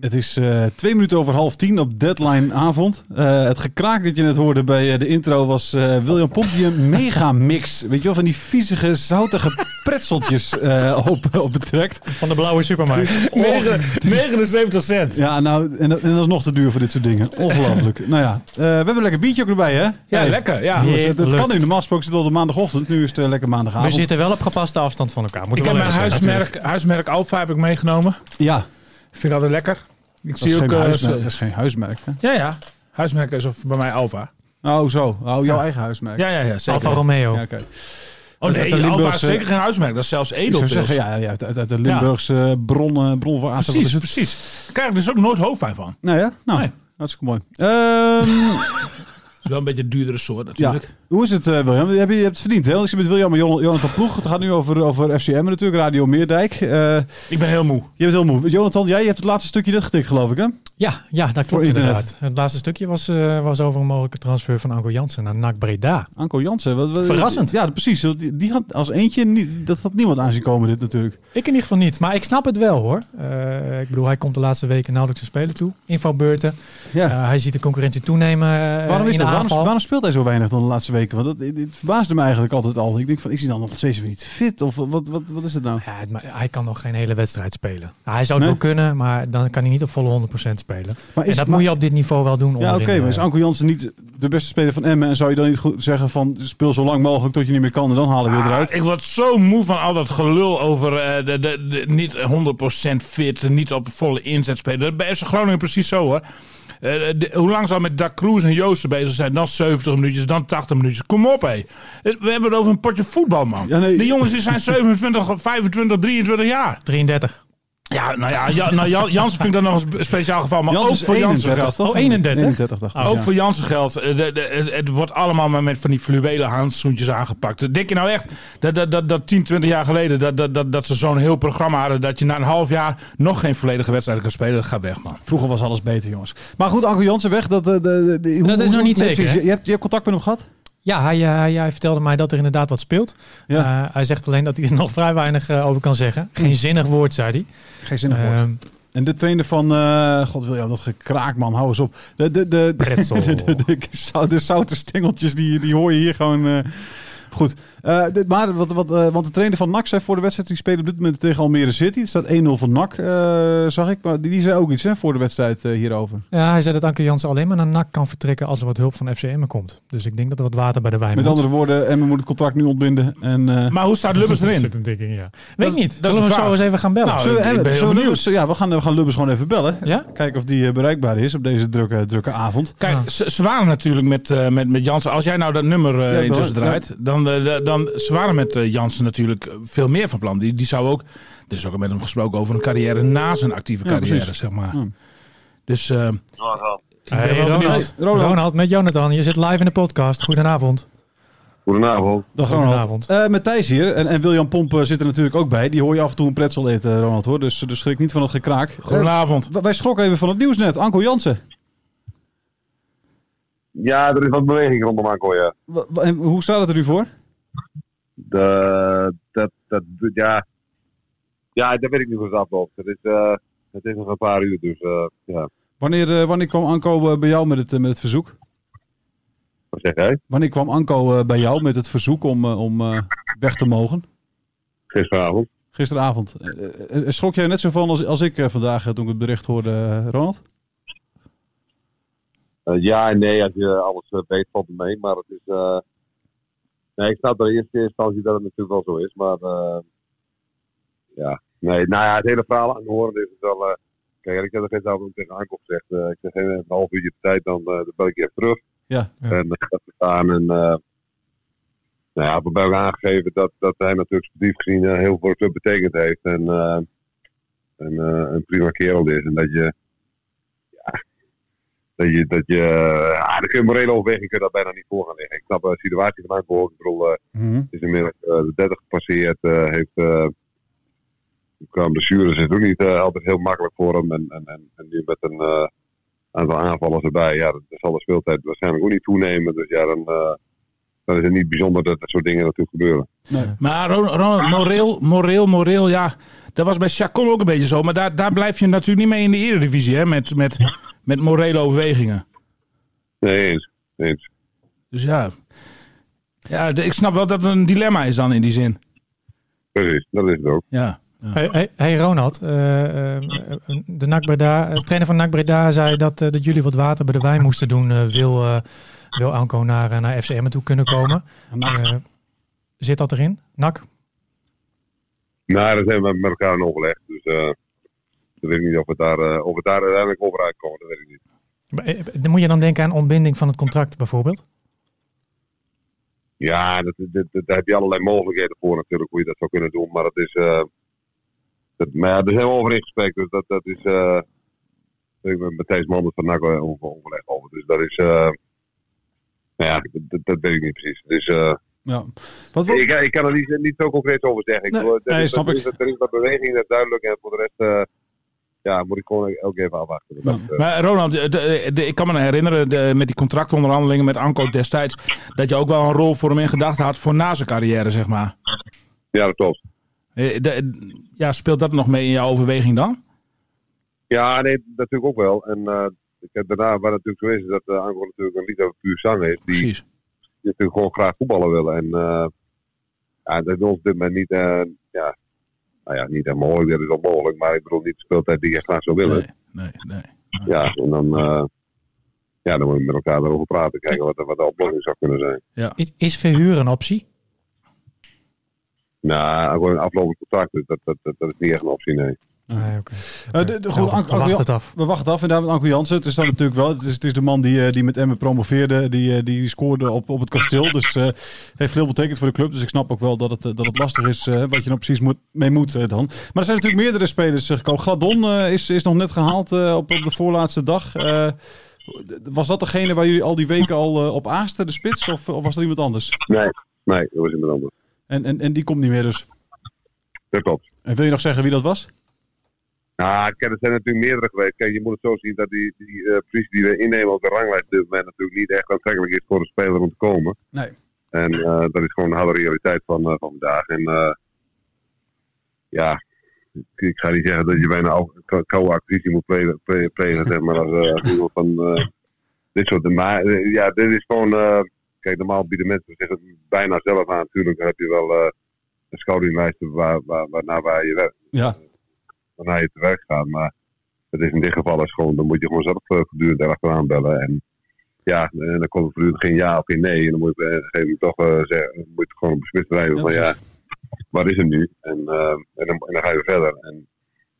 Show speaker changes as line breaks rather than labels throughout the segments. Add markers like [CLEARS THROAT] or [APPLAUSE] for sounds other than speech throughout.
Het is uh, twee minuten over half tien op deadline avond. Uh, het gekraak dat je net hoorde bij uh, de intro was William Pomp die een [LAUGHS] mega mix. Weet je wel, van die viezige, zoutige pretseltjes op, op betrekt.
Van de blauwe supermarkt. [LAUGHS]
79 cent.
Ja, nou, en, en dat is nog te duur voor dit soort dingen. Ongelooflijk. [LAUGHS] nou ja, we hebben een lekker biertje ook erbij, hè?
Ja, hey. lekker. Ja.
Dus, het, het kan nu. Normaal gesproken zit het op de maandagochtend. Nu is het lekker maandagavond.
We zitten wel op gepaste afstand van elkaar. Moet
ik heb mijn huismerk, huismerk Alfa heb ik meegenomen.
Ja.
Vind ik altijd lekker.
Ik dat, zie is ook, uh, dat is geen huismerk, hè?
Ja, ja. Huismerk is of bij mij Alfa.
Oh, zo. Oh, jouw ja. eigen huismerk.
Ja, ja, ja. Zeker.
Alfa Romeo.
Ja, okay.
Oh nee, Limburgse... Alfa is zeker geen huismerk. Dat is zelfs edel.
Zeggen, ja, ja, uit, uit de Limburgse ja. bron, bron van
Precies, precies. Daar krijg ik dus ook nooit hoofdpijn van.
Nou ja, nou, nee. hartstikke mooi. [LAUGHS] Um,
is wel een beetje een duurdere soort natuurlijk.
Ja. Hoe is het, uh, William? Je hebt, je hebt het verdiend, hè? Want ik zit met William en Jonathan Ploeg. Het gaat nu over, over FCM natuurlijk, Radio Meerdijk. Uh,
ik ben heel moe.
Je bent heel moe. Jonathan, jij hebt het laatste stukje dit getikt, geloof ik, hè?
Ja, ja dat klopt inderdaad. Het laatste stukje was, uh, was over een mogelijke transfer van Anko Jansen naar NAC Breda.
Anko Jansen? Wat, wat,
Verrassend.
Ja, precies. Die, die had als eentje, niet, dat had niemand aanzien komen dit natuurlijk.
Ik in ieder geval niet, maar ik snap het wel hoor. ik bedoel, hij komt de laatste weken nauwelijks te spelen toe. Invalbeurten. Ja. hij ziet de concurrentie toenemen
waarom is dat?
Waarom,
waarom speelt hij zo weinig dan de laatste weken? Want dat, het verbaasde me eigenlijk altijd al. Ik denk van, is hij dan nog steeds weer niet fit? Of wat, wat, wat is het nou?
Ja, hij kan nog geen hele wedstrijd spelen. Hij zou het nee? wel kunnen, maar dan kan hij niet op volle 100% spelen. Maar is, en dat maar, moet je op dit niveau wel doen.
Ja, oké. Okay, maar is Anko Jansen niet de beste speler van Emmen? En zou je dan niet goed zeggen van, speel zo lang mogelijk tot je niet meer kan en dan halen we ah, eruit?
Ik word zo moe van al dat gelul over uh, de, de, de, niet 100% fit, niet op volle inzet spelen. Bij FC Groningen precies zo hoor. De, hoe lang zal met Dak Cruz en Joosten bezig zijn? Dan 70 minuutjes, dan 80 minuutjes. Kom op, hé. We hebben het over een potje voetbal, man. Ja, nee. De jongens die zijn 27, 25, 23 jaar.
33.
Ja, nou ja, ja nou, Jansen vind ik dan nog een speciaal geval. Maar ook voor Jansen geldt.
Oh, 31?
31 dacht ik.
Ook ja. voor Jansen geldt. De, de, de, het wordt allemaal maar met van die fluwelen handschoentjes aangepakt. Denk je nou echt dat, dat, dat, dat 10, 20 jaar geleden dat, dat, dat, dat ze zo'n heel programma hadden... dat je na een half jaar nog geen volledige wedstrijd kan spelen? Dat gaat weg, man.
Vroeger was alles beter, jongens. Maar goed, Anko Jansen weg. Dat, de, de, de,
dat
hoe,
is nog niet zeker.
Je, je, hebt, je hebt contact met hem gehad?
Ja, hij, hij, hij, vertelde mij dat er inderdaad wat speelt. Ja. Uh, hij zegt alleen dat hij er nog vrij weinig uh, over kan zeggen. Geen zinnig woord, zei hij.
Geen zinnig woord. Uh, en de trainer van, uh, god wil jou dat gekraak man, hou eens op. De, de, de, de, de, de, de, de zoute stengeltjes, die, die hoor je hier gewoon... Goed, uh, dit, maar wat, wat, uh, want de trainer van NAC zei voor de wedstrijd, die speelt op dit moment tegen Almere City. Het staat 1-0 voor NAC, uh, zag ik. Maar die, die zei ook iets hè, voor de wedstrijd hierover.
Ja, hij zei dat Anke Jansen alleen maar naar NAC kan vertrekken als er wat hulp van FCM komt. Dus ik denk dat er wat water bij de wijn
Met andere woorden, Emmen moet het contract nu ontbinden. En,
maar hoe staat Lubbers erin?
Zit een ja. Weet ik niet. Dat Zullen we zo eens even gaan bellen?
Nou, zullen we, zullen
Lubbers, ja, we gaan, we gaan Lubbers gewoon even bellen. Ja? Kijken of die bereikbaar is op deze drukke, drukke avond.
Kijk, ze, ze waren natuurlijk met, met, met Jansen. Als jij nou dat nummer ja, intussen draait, dan, dan ze waren met uh, Jansen natuurlijk veel meer van plan. Die, die zou ook, er is ook met hem gesproken over een carrière na zijn actieve carrière, ja, zeg maar. Dus... Uh,
hey, Ronald, Ronald. Ronald, met Jonathan. Je zit live in de podcast. Goedenavond.
Goedenavond.
Dag Ronald. Uh, met Thijs hier. En, en William Pomp zit er natuurlijk ook bij. Die hoor je af en toe een pretzel eten, Ronald. Hoor. Dus, dus schrik niet van het gekraak.
Goedenavond.
Uh, wij schrokken even van het nieuws net. Anko Jansen.
Ja, er is wat beweging rondom Anko, ja.
En hoe staat het er nu voor?
De, dat, dat, ja. ja, dat weet ik niet hoe het afloopt. Het is, uh, het is nog een paar uur, dus uh, ja.
Wanneer, uh, wanneer kwam Anko bij jou met het, met het verzoek?
Wat zeg jij?
Wanneer kwam Anko bij jou met het verzoek om, om weg te mogen?
Gisteravond.
Gisteravond. schrok jij net zo van als, als ik vandaag toen ik het bericht hoorde, Ronald?
Eh, ja en nee, als je alles eh, weet, valt het mee. Maar het is. eh, nee, ik snap dat in eerste instantie dat het natuurlijk wel zo is. Maar. eh, ja. Nee, nou ja, het hele verhaal aan horen is het wel. eh, kijk, ik heb er zelf ook tegen Anko gezegd. eh, ik zeg geen een half uurtje tijd, dan, dan bel ik je even terug.
Ja.
Ja.
En het staan. En. nou ja, we hebben ook aangegeven dat, dat hij natuurlijk sportief gezien heel veel betekend heeft. En. en een prima kerel is. En dat je. Dat je. Dat je ja, daar kun je morele overweging kun je dat bijna niet voor gaan liggen. Ik snap de situatie van Anko ook. Ik bedoel, eh, het is inmiddels eh, de 30 gepasseerd. eh heeft. eh qua blessures is het ook niet eh, altijd heel makkelijk voor hem. En, en, en, en nu met een eh, aantal aanvallers erbij. Ja, dan zal de speeltijd waarschijnlijk ook niet toenemen. Dus ja, dan. eh, dan is het niet bijzonder dat dat soort dingen natuurlijk gebeuren.
Maar Ron- Ron- moreel, moreel, moreel, ja. Dat was bij Chacon ook een beetje zo. Maar daar, daar blijf je natuurlijk niet mee in de Eredivisie, hè. Met, met, met morele overwegingen.
Nee, eens. eens.
Dus ja. Ja, ik snap wel dat het een dilemma is dan in die zin.
Precies, dat is het ook.
Ja.
Hey, hey, hey Ronald, eh, eh, de NAC Breda, de trainer van NAC Breda zei dat, eh, dat jullie wat water bij de wijn moesten doen. eh, wil, eh wil Anko naar, eh, naar FCM toe kunnen komen? Eh, zit dat erin? NAC?
Nou, daar zijn we met elkaar in overleg. Dus eh dat weet ik niet of het daar, eh, of het daar uiteindelijk over uitkomt. Dat weet ik niet.
Maar, eh, Dan moet je dan denken aan ontbinding van het contract bijvoorbeeld?
Ja, dat, dat, dat- daar heb je allerlei mogelijkheden voor natuurlijk, hoe je dat zou kunnen doen. Maar dat is. eh dat, maar ja, daar zijn we over in gesprek. Dus dat, dat is. eh ik ben met Thijs Manders van NAC over, overleg over. Dus dat is. eh nou ja, dat, weet ik niet precies. Dus eh
Ja. Wat, wat,
ik, ik kan er niet, niet zo concreet over zeggen. Ik
Nee,
er, is,
snap
er,
ik.
is, er is wat beweging, dat is duidelijk. En voor de rest. Ja, moet ik gewoon ook even afwachten. Dat, eh,
Maar Ronald, de, de- de- ik kan me herinneren de, met die contractonderhandelingen met Anko destijds. Dat je ook wel een rol voor hem in gedachten had voor na zijn carrière, zeg maar.
ja, dat klopt.
Eh, ja, speelt dat nog mee in jouw overweging dan?
Ja, nee, natuurlijk ook wel. En eh, ik heb daarna, wat natuurlijk zo is, dat uh, Anko natuurlijk een lied over puur zang heeft. Die,
Precies.
die natuurlijk gewoon graag voetballen willen. En ja, dat is ons op dit moment niet, ja, nou ja, niet helemaal mogelijk, dat is wel mogelijk. Maar ik bedoel niet de speeltijd die je graag zou willen.
Nee, nee, nee.
Ja, en dan, eh, ja, dan moet je met elkaar erover praten. Kijken wat, de- wat de oplossing zou kunnen zijn.
Is, is verhuur een optie?
Nou, gewoon een aflopend contract, dus dat, dat, dat, dat is niet echt een optie, nee.
Nee, oké.
Eh,
Ja, we wachten het af.
We wachten af inderdaad met Anko Jansen. Het is dan natuurlijk wel. Het is, het is de man die, eh, die met Emmen promoveerde. Die, eh, die scoorde op, op het kasteel. Dus eh heeft veel betekend voor de club. Dus ik snap ook wel dat het, dat het lastig is wat je nou precies moet, mee moet dan. Maar er zijn natuurlijk meerdere spelers gekomen. Gladon eh, is, is nog net gehaald eh, op, op de voorlaatste dag. Eh, was dat degene waar jullie al die weken al eh, op aasten, de spits? Of, of was dat iemand anders?
Nee, nee, dat was iemand anders.
En, en, en die komt niet meer dus.
Dat klopt.
En wil je nog zeggen wie dat was?
Nou, kijk, er zijn natuurlijk meerdere geweest. Kijk, je moet het zo zien dat die, die positie die we innemen op de ranglijst dit moment natuurlijk niet echt aantrekkelijk is voor een speler om te komen.
Nee.
En eh, dat is gewoon de harde realiteit van, eh, van vandaag. En ja, ik, ik ga niet zeggen dat je bijna koude acquisitie moet plegen, plegen, plegen zeg maar, als van dit soort. Eh, ja, dit is gewoon, kijk, normaal bieden mensen zich het bijna zelf aan. Natuurlijk heb je wel een scoutinglijst waar, waar, waar je werkt
Ja.
Waarna je te werk gaat. Maar het is in dit geval is gewoon, dan moet je gewoon zelf eh, voortdurend erachteraan bellen. En ja, en dan komt er voortdurend geen ja of geen nee. En dan moet je op een gegeven moment toch eh, zeggen, dan moet je gewoon beslist rijden van ja, waar is het nu? En, eh, en, dan, en dan ga je verder. En,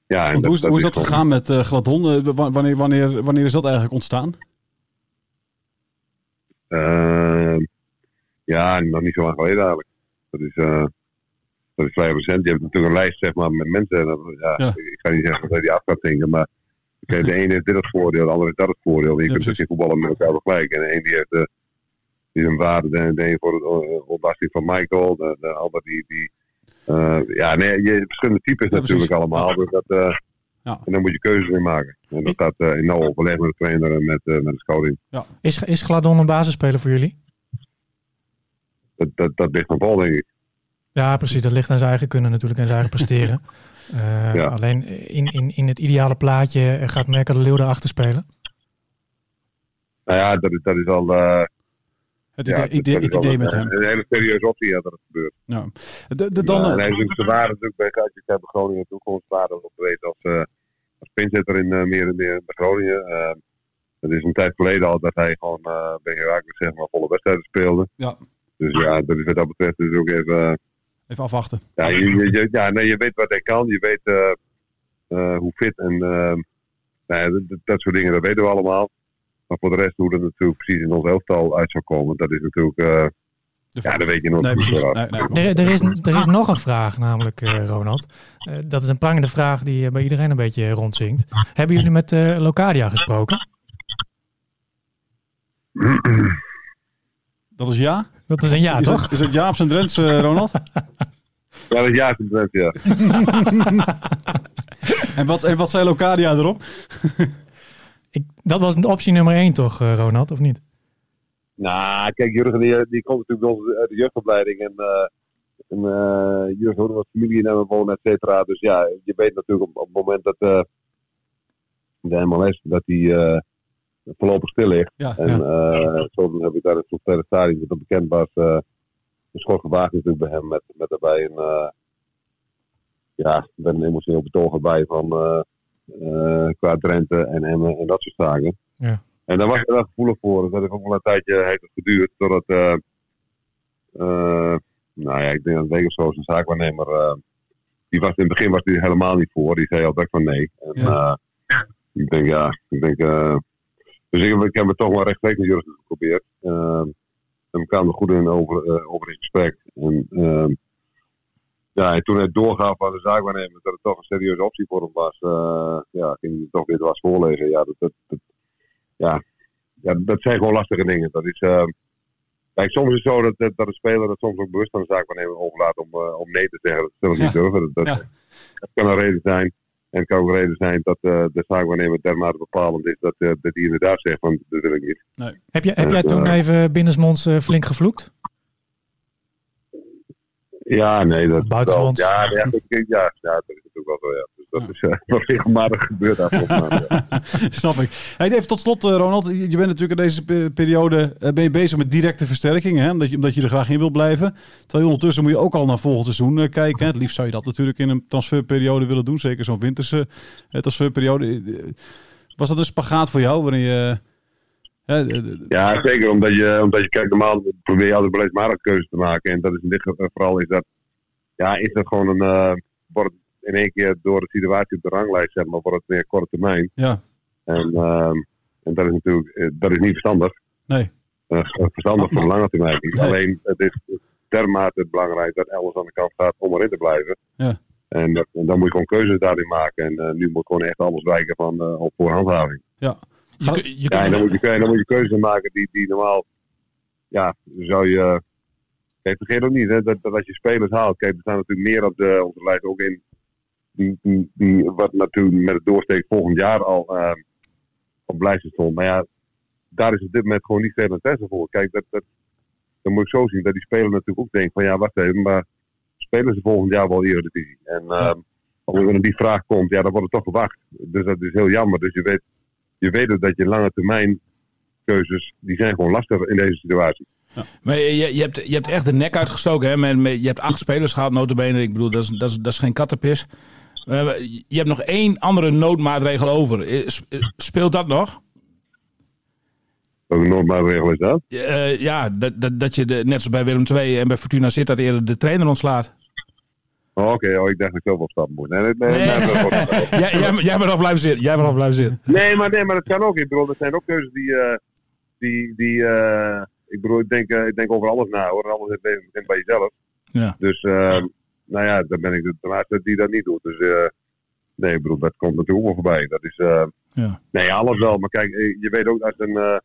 ja, en
hoe, is, hoe is dat gegaan met eh Gladon? Eh, wa- wanneer, wanneer, wanneer is dat eigenlijk ontstaan?
Eh, ja, nog niet zo lang geleden eigenlijk. Dat is, eh, dat is vrij recent. Je hebt natuurlijk een lijst zeg maar, met mensen. Ja,
Ja.
Ik, ga niet zeggen dat je die af gaat denken, maar de ene heeft dit het voordeel, de andere heeft dat het voordeel. En je
Ja,
kunt dus geen voetballen met elkaar vergelijken. En de een die heeft, eh, die een waarde, de, de een voor de eh, ontlasting van Michael, de, de ander die... die eh, ja, nee, je hebt verschillende types
Ja,
natuurlijk
precies.
allemaal. Dus dat, eh,
Ja.
En dan moet je keuzes in maken. En dat gaat eh, in nauw overleg met de trainer en met, met de scouting.
Is, is Gladon een basisspeler voor jullie?
Dat, dat, dat ligt van vol, denk ik.
Ja, precies. Dat ligt aan zijn eigen kunnen natuurlijk en zijn eigen presteren. [LAUGHS] Eh,
Ja.
Alleen in, in, in het ideale plaatje gaat Merkel de Leeuw erachter spelen.
Nou ja, dat is, dat is al... eh,
Het
ja,
idee,
dat-
idee,
dat is
het idee
een,
met hem.
Een hele serieuze optie ja, dat het gebeurt.
Ja. De, de, dan,
ja, en hij is natuurlijk bij Gaatje bij Groningen gewoon zwaarder op geweest als, eh als pinzetter in meer en meer bij Groningen. Het is een tijd geleden al dat hij gewoon eh bij Herakles zeg maar volle wedstrijden speelde.
Ja.
Dus ja, dat is wat dat betreft dus ook even...
Even afwachten.
ja, je, je, je- ja nee, je weet wat hij kan. Je weet eh, eh, hoe fit en eh, nou dat, dat- soort dingen, dat weten we allemaal. Maar voor de rest, hoe dat natuurlijk precies in ons elftal uit zou komen, dat is natuurlijk... eh, ja, dat weet je nog
Nee,
niet.
Nee, nee.
Er, er, is, er is nog een vraag, namelijk, eh, Ronald. Eh, dat is een prangende vraag die bij iedereen een beetje rondzinkt. Hebben jullie met Locadia gesproken? [CLEARS THROAT]
Dat is ja?
Dat is een ja,
is,
toch?
Het, is het ja op zijn Drents, eh, Ronald?
Ja, dat is juist het ja. [LAUGHS]
en, wat, en wat zei Locadia erop? [LAUGHS]
Ik, dat was optie nummer één, toch, eh, Ronald, of niet?
Nou, kijk, Jurgen die, die komt natuurlijk bij ons uit de jeugdopleiding. En, eh en eh, Jurgen hoorde wat familie in hem wonen, et cetera. Dus ja, je weet natuurlijk op, op het moment dat eh, de MLS dat die eh, voorlopig stil ligt.
Ja,
En eh zo heb ik daar het Solterre Stadion, dat bekend was, eh een schot gewaagd natuurlijk bij hem. Met, met daarbij een, eh, ja, met een emotioneel betoog erbij van eh, eh, qua Drenthe en Emmen en dat soort zaken.
Ja.
En daar was ik wel gevoelig voor. Dus dat heeft ook wel een tijdje heeft het geduurd. Totdat, eh eh, nou ja, ik denk dat een zo zijn zaakwaarnemer, eh, die was in het begin was die helemaal niet voor. Die zei al direct van nee. En,
Ja.
eh, ik denk ja, ik denk, eh, dus ik, heb- ik heb het toch wel rechtstreeks met Jurgen geprobeerd. Eh, en we kwamen er goed in over, eh, over in gesprek. En, eh, ja, en toen hij doorgaf aan de zaakwaarnemer dat het toch een serieuze optie voor hem was, eh, ja, ging hij toch weer was voorleggen. Ja, dat, dat, dat- ja, ja, dat zijn gewoon lastige dingen. Dat is, eh, kijk, soms is het zo dat, dat, dat een speler dat soms ook bewust aan de zaakwaarnemer overlaat om, eh, om nee te zeggen. Dat zullen we niet
Ja.
durven. Dat, dat,
Ja.
dat kan een reden zijn. En het kan ook een reden zijn dat eh, de zaakwaarnemer dermate bepalend is dat, eh, dat hij inderdaad zegt van dat wil ik niet.
Heb, je, heb jij
Eh,
toen
eh.
even binnensmonds flink gevloekt?
Ja, nee, dat
buitenlands.
wel- Ja, ja, ja, dat is natuurlijk wel zo, ja. Dat is eh, wel regelmatig maand, ja. [LAUGHS]
Snap ik. Hey, even tot slot, eh, Ronald. Je bent natuurlijk in deze pe- periode eh, ben je bezig met directe versterking. Hè? Omdat, je, omdat je er graag in wil blijven. Terwijl je ondertussen moet je ook al naar volgend seizoen kijken. Hè? Het liefst zou je dat natuurlijk in een transferperiode willen doen. Zeker zo'n winterse transferperiode. Was dat een spagaat voor jou? Waarin je...
Ja, zeker. Omdat je, omdat je kijkt, normaal probeer je altijd beleidsmatige keuzes te maken. En dat is in dit geval vooral is dat, ja, is dat gewoon een, in één keer door de situatie op de ranglijst, zeg maar, wordt het meer korte termijn.
ja,
En, ehm, en dat is natuurlijk, eh, dat is niet verstandig.
nee.
Eh, verstandig voor de lange termijn niet.
Nee.
Alleen, het is dermate belangrijk dat alles aan de kant gaat om erin te blijven.
Ja.
En, dat- en dan moet je gewoon keuzes daarin maken. En eh, nu moet gewoon echt alles wijken van uh, op voorhandhaving.
Ja.
Je,
Ja, en dan moet je, dan moet je keuzes maken die, die normaal. Ja, zou je. Kijk, vergeet ook niet hè, dat, dat als je spelers haalt. Kijk, er staan natuurlijk meer op de, onze lijst ook in. Die, die, die wat natuurlijk met het doorsteek volgend jaar al eh, op lijstje stond. Maar ja, daar is op dit moment gewoon niet veel interesse voor. Kijk, dat, dat, dan moet ik zo zien dat die speler natuurlijk ook denkt: van ja, wacht even, maar spelen ze volgend jaar wel Eredivisie? En eh als er die vraag komt, ja, dan wordt het toch gewacht. Dus dat is heel jammer. Dus je weet je weet dat je lange termijn keuzes, die zijn gewoon lastig in deze situatie.
Maar je, je, hebt, je hebt echt de nek uitgestoken. Hè? Je hebt acht spelers gehad, notabene. Ik bedoel, dat is, dat is, dat is geen kattenpis. Je hebt nog één andere noodmaatregel over. Eh, eh, Speelt dat nog?
Welke noodmaatregel is dat?
Eh, ja, dat, dat, dat je de, net zoals bij Willem II en bij Fortuna zit dat eerder de trainer ontslaat.
Oh, Oké, oh, ik dacht dat ik zelf op stap moet. Nee, nee, [LAUGHS]
jij, jij, jij bent nog blijven zitten. Jij bent blijven zitten.
nee, maar, nee, maar dat kan ook. Ik bedoel, dat zijn ook keuzes die, die, die ik bedoel, ik denk, ik denk over alles na hoor. En alles begint bij jezelf.
Ja.
Dus, eh, nou ja, dan ben ik de laatste die dat niet doet. Dus, eh, nee, ik bedoel, dat komt natuurlijk ook wel voorbij. Dat is, eh,
Ja.
Nee, alles wel. Maar kijk, eh, je weet ook als, een, eh,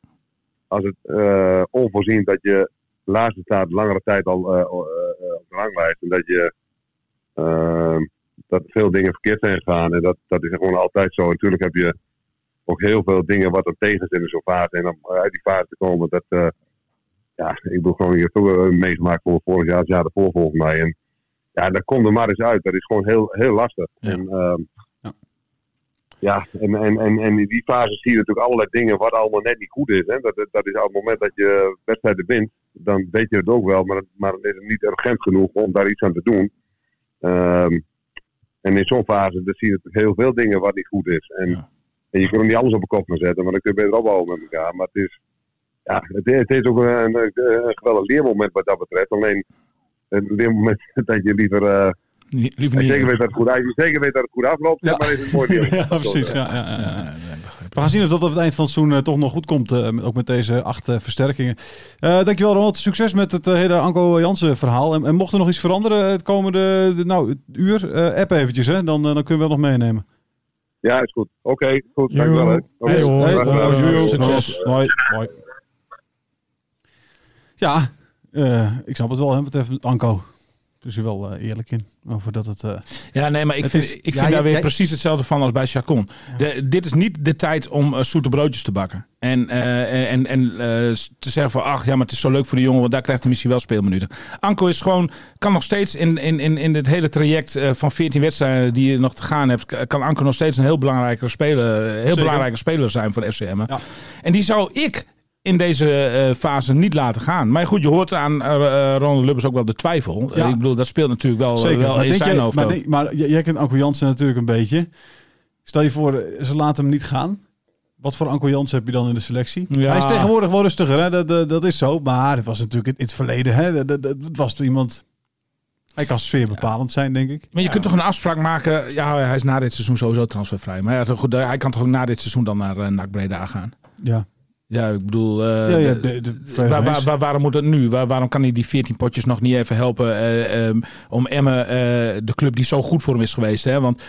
als het onvoorzien dat je laatste staat langere tijd al op de ranglijst. En dat je eh, dat veel dingen verkeerd zijn gegaan. En dat, dat is gewoon altijd zo. Natuurlijk heb je ook heel veel dingen wat er tegen zitten in zo'n fase. En om uit die fase te komen, dat ja, ik bedoel gewoon, ook eh, meegemaakt voor vorig jaar, het jaar ervoor volgens mij. En ja, dat komt er maar eens uit. Dat is gewoon heel, heel lastig.
Ja.
En, ehm,
Ja.
ja, en, en, en, en in die fase zie je natuurlijk allerlei dingen wat allemaal net niet goed is. Hè. Dat, dat- is op het moment dat je wedstrijden wint, dan weet je het ook wel, maar, maar dan is het niet urgent genoeg om daar iets aan te doen. Ehm, en in zo'n fase dan zie je heel veel dingen wat niet goed is. En
Ja.
En je kunt hem niet alles op een kop gaan zetten, maar dan kun je beter opbouwen met elkaar. Maar het is, ja, het, is- het is ook een, een, een geweldig leermoment wat dat betreft. Alleen een leermoment [LAUGHS] dat je liever, eh, als je
niet.
zeker weet dat het goed, als je zeker weet dat het goed afloopt,
Ja.
maar is het mooi [LAUGHS]
ja, precies. Ja, ja, ja, ja. We gaan zien of dat op het eind van het seizoen eh, toch nog goed komt. eh, ook met deze acht eh, versterkingen. Eh, dankjewel Ronald. Succes met het eh, hele Anko Jansen verhaal. En, en mocht er nog iets veranderen het komende de, nou, het uur, eh, app eventjes. Hè? Dan, eh, dan kunnen we wel nog meenemen.
Ja, is goed. Oké, goed. Dankjewel. hè.
Hey,
eh,
Succes.
Ja, eh, ik snap het wel, hè, betreft Anko. Dus er wel eh, eerlijk in. Over dat het. eh,
Ja, nee, maar ik
Het
vind,
is-
ik vind
ja,
daar weer precies hetzelfde van als bij Chacon. De, dit is niet de tijd om zoete broodjes te bakken. En, en, en te zeggen van, ach ja, maar het is zo leuk voor de jongen, want daar krijgt hij misschien wel speelminuten. Anko is gewoon, kan nog steeds in, in, in, in dit hele traject van 14 wedstrijden die je nog te gaan hebt, kan Anko nog steeds een heel belangrijke speler, heel
Zeker.
belangrijke speler zijn voor de FCM.
Ja.
En die zou ik in deze eh, fase niet laten gaan. Maar goed, je hoort aan eh, Ronald Lubbers ook wel de twijfel.
Ja.
Ik bedoel, dat speelt natuurlijk wel,
zeker.
wel
maar
in zijn
jij,
hoofd
maar, denk- maar jij kent Anko Jansen natuurlijk een beetje. Stel je voor, ze laten hem niet gaan. Wat voor Anko Jansen heb je dan in de selectie?
Ja.
Hij is tegenwoordig wel rustiger, hè? Dat, dat, dat is zo. Maar het was natuurlijk in het verleden. Hè? Dat, dat, dat was toen iemand... Hij kan sfeerbepalend zijn, denk ik.
Maar je kunt toch een afspraak maken. Ja, hij is na dit seizoen sowieso transfervrij. Maar ja, hij kan toch ook na dit seizoen dan naar uh, NAC Breda gaan.
Ja.
Ja, ik bedoel, uh,
ja, ja,
de,
de, de,
waar, waar, waar, waarom moet het nu? Waar, waarom kan hij die 14 potjes nog niet even helpen uh, um, om Emmen, uh, de club die zo goed voor hem is geweest? Hè? Want